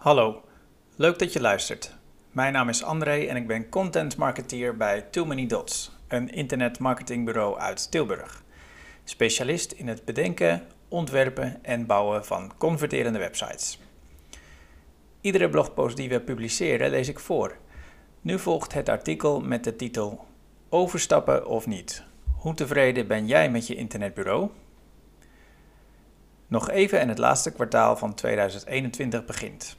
Hallo, leuk dat je luistert. Mijn naam is André en ik ben content marketeer bij Too Many Dots, een internetmarketingbureau uit Tilburg. Specialist in het bedenken, ontwerpen en bouwen van converterende websites. Iedere blogpost die we publiceren lees ik voor. Nu volgt het artikel met de titel Overstappen of niet? Hoe tevreden ben jij met je internetbureau? Nog even en het laatste kwartaal van 2021 begint.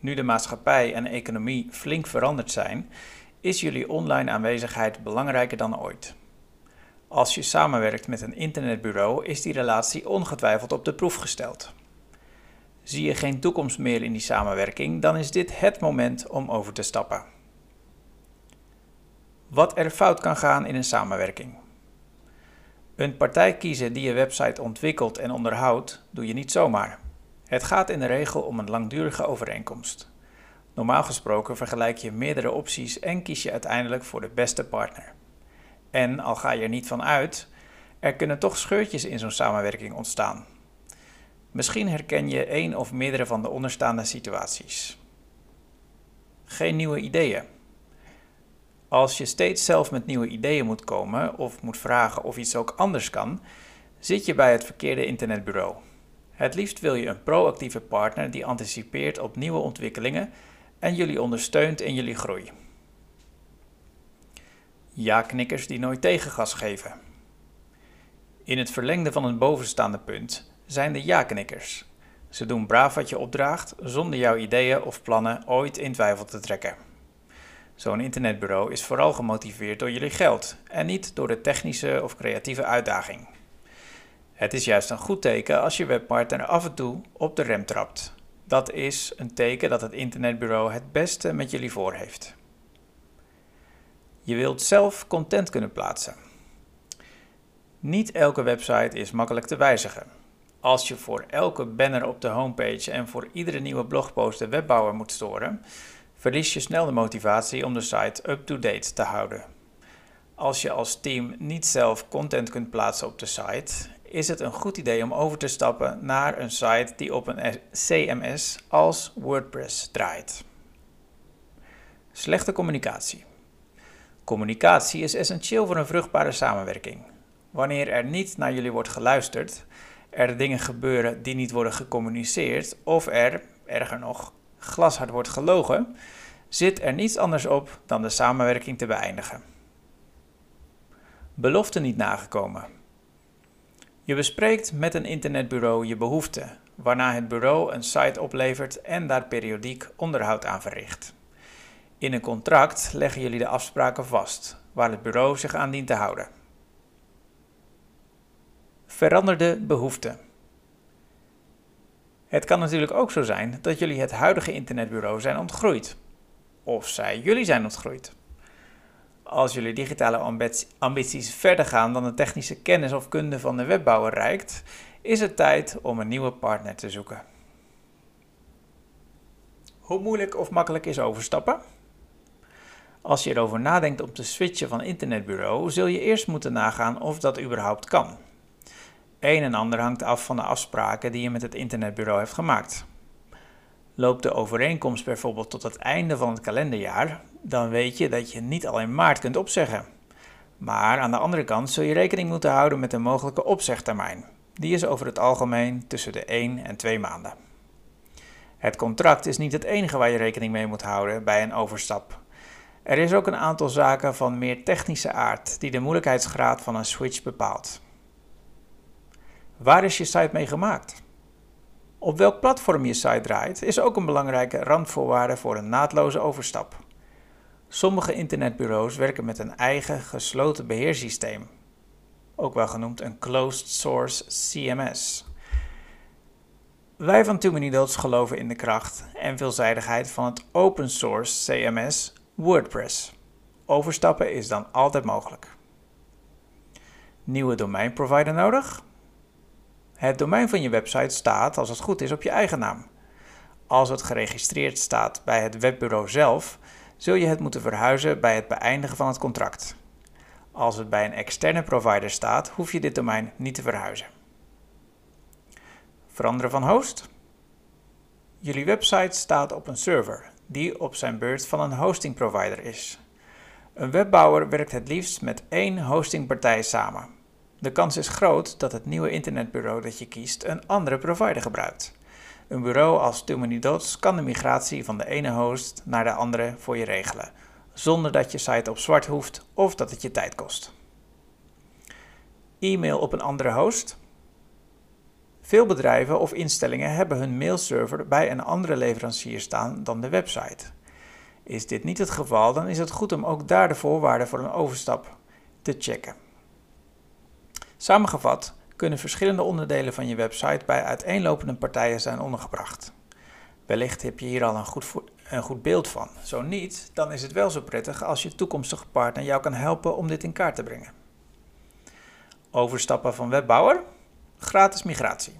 Nu de maatschappij en economie flink veranderd zijn, is jullie online aanwezigheid belangrijker dan ooit. Als je samenwerkt met een internetbureau, is die relatie ongetwijfeld op de proef gesteld. Zie je geen toekomst meer in die samenwerking, dan is dit het moment om over te stappen. Wat er fout kan gaan in een samenwerking. Een partij kiezen die je website ontwikkelt en onderhoudt, doe je niet zomaar. Het gaat in de regel om een langdurige overeenkomst. Normaal gesproken vergelijk je meerdere opties en kies je uiteindelijk voor de beste partner. En al ga je er niet van uit, er kunnen toch scheurtjes in zo'n samenwerking ontstaan. Misschien herken je één of meerdere van de onderstaande situaties. Geen nieuwe ideeën. Als je steeds zelf met nieuwe ideeën moet komen of moet vragen of iets ook anders kan, zit je bij het verkeerde internetbureau. Het liefst wil je een proactieve partner die anticipeert op nieuwe ontwikkelingen en jullie ondersteunt in jullie groei. Ja-knikkers die nooit tegengas geven. In het verlengde van een bovenstaande punt zijn de ja-knikkers. Ze doen braaf wat je opdraagt zonder jouw ideeën of plannen ooit in twijfel te trekken. Zo'n internetbureau is vooral gemotiveerd door jullie geld en niet door de technische of creatieve uitdaging. Het is juist een goed teken als je webpartner af en toe op de rem trapt. Dat is een teken dat het internetbureau het beste met jullie voor heeft. Je wilt zelf content kunnen plaatsen. Niet elke website is makkelijk te wijzigen. Als je voor elke banner op de homepage en voor iedere nieuwe blogpost de webbouwer moet storen, verlies je snel de motivatie om de site up-to-date te houden. Als je als team niet zelf content kunt plaatsen op de site, is het een goed idee om over te stappen naar een site die op een CMS als WordPress draait. Slechte communicatie. Communicatie is essentieel voor een vruchtbare samenwerking. Wanneer er niet naar jullie wordt geluisterd, er dingen gebeuren die niet worden gecommuniceerd of er, erger nog, glashard wordt gelogen, zit er niets anders op dan de samenwerking te beëindigen. Belofte niet nagekomen. Je bespreekt met een internetbureau je behoeften, waarna het bureau een site oplevert en daar periodiek onderhoud aan verricht. In een contract leggen jullie de afspraken vast, waar het bureau zich aan dient te houden. Veranderde behoeften. Het kan natuurlijk ook zo zijn dat jullie het huidige internetbureau zijn ontgroeid. Of zij jullie zijn ontgroeid. Als jullie digitale ambities verder gaan dan de technische kennis of kunde van de webbouwer reikt, is het tijd om een nieuwe partner te zoeken. Hoe moeilijk of makkelijk is overstappen? Als je erover nadenkt om te switchen van internetbureau, zul je eerst moeten nagaan of dat überhaupt kan. Een en ander hangt af van de afspraken die je met het internetbureau hebt gemaakt. Loopt de overeenkomst bijvoorbeeld tot het einde van het kalenderjaar, dan weet je dat je niet al in maart kunt opzeggen. Maar aan de andere kant zul je rekening moeten houden met een mogelijke opzegtermijn. Die is over het algemeen tussen de 1 en 2 maanden. Het contract is niet het enige waar je rekening mee moet houden bij een overstap. Er is ook een aantal zaken van meer technische aard die de moeilijkheidsgraad van een switch bepaalt. Waar is je site mee gemaakt? Op welk platform je site draait is ook een belangrijke randvoorwaarde voor een naadloze overstap. Sommige internetbureaus werken met een eigen gesloten beheersysteem, ook wel genoemd een closed source CMS. Wij van Too Many geloven in de kracht en veelzijdigheid van het open source CMS WordPress. Overstappen is dan altijd mogelijk. Nieuwe domeinprovider nodig? Het domein van je website staat, als het goed is, op je eigen naam. Als het geregistreerd staat bij het webbureau zelf, zul je het moeten verhuizen bij het beëindigen van het contract. Als het bij een externe provider staat, hoef je dit domein niet te verhuizen. Veranderen van host? Jullie website staat op een server, die op zijn beurt van een hosting provider is. Een webbouwer werkt het liefst met één hostingpartij samen. De kans is groot dat het nieuwe internetbureau dat je kiest een andere provider gebruikt. Een bureau als Dots kan de migratie van de ene host naar de andere voor je regelen, zonder dat je site op zwart hoeft of dat het je tijd kost. E-mail op een andere host. Veel bedrijven of instellingen hebben hun mailserver bij een andere leverancier staan dan de website. Is dit niet het geval, dan is het goed om ook daar de voorwaarden voor een overstap te checken. Samengevat kunnen verschillende onderdelen van je website bij uiteenlopende partijen zijn ondergebracht. Wellicht heb je hier al een goed, een goed beeld van. Zo niet, dan is het wel zo prettig als je toekomstige partner jou kan helpen om dit in kaart te brengen. Overstappen van webbouwer, gratis migratie.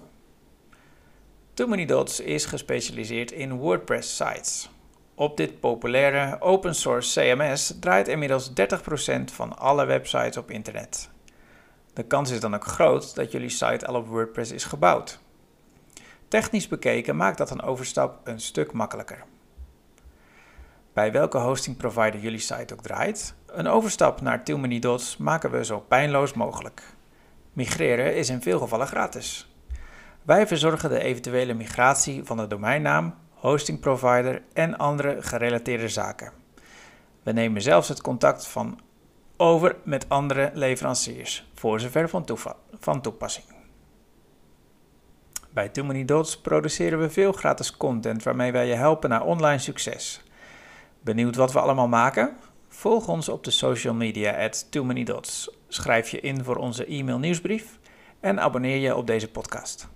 Too Many Dots is gespecialiseerd in WordPress sites. Op dit populaire open source CMS draait inmiddels 30% van alle websites op internet. De kans is dan ook groot dat jullie site al op WordPress is gebouwd. Technisch bekeken maakt dat een overstap een stuk makkelijker. Bij welke hosting provider jullie site ook draait, een overstap naar Too maken we zo pijnloos mogelijk. Migreren is in veel gevallen gratis. Wij verzorgen de eventuele migratie van de domeinnaam, hosting provider en andere gerelateerde zaken. We nemen zelfs het contact van over met andere leveranciers, voor zover van, toepassing. Bij Too Many Dots produceren we veel gratis content waarmee wij je helpen naar online succes. Benieuwd wat we allemaal maken? Volg ons op de social media at Too Many Dots. Schrijf je in voor onze e-mail nieuwsbrief en abonneer je op deze podcast.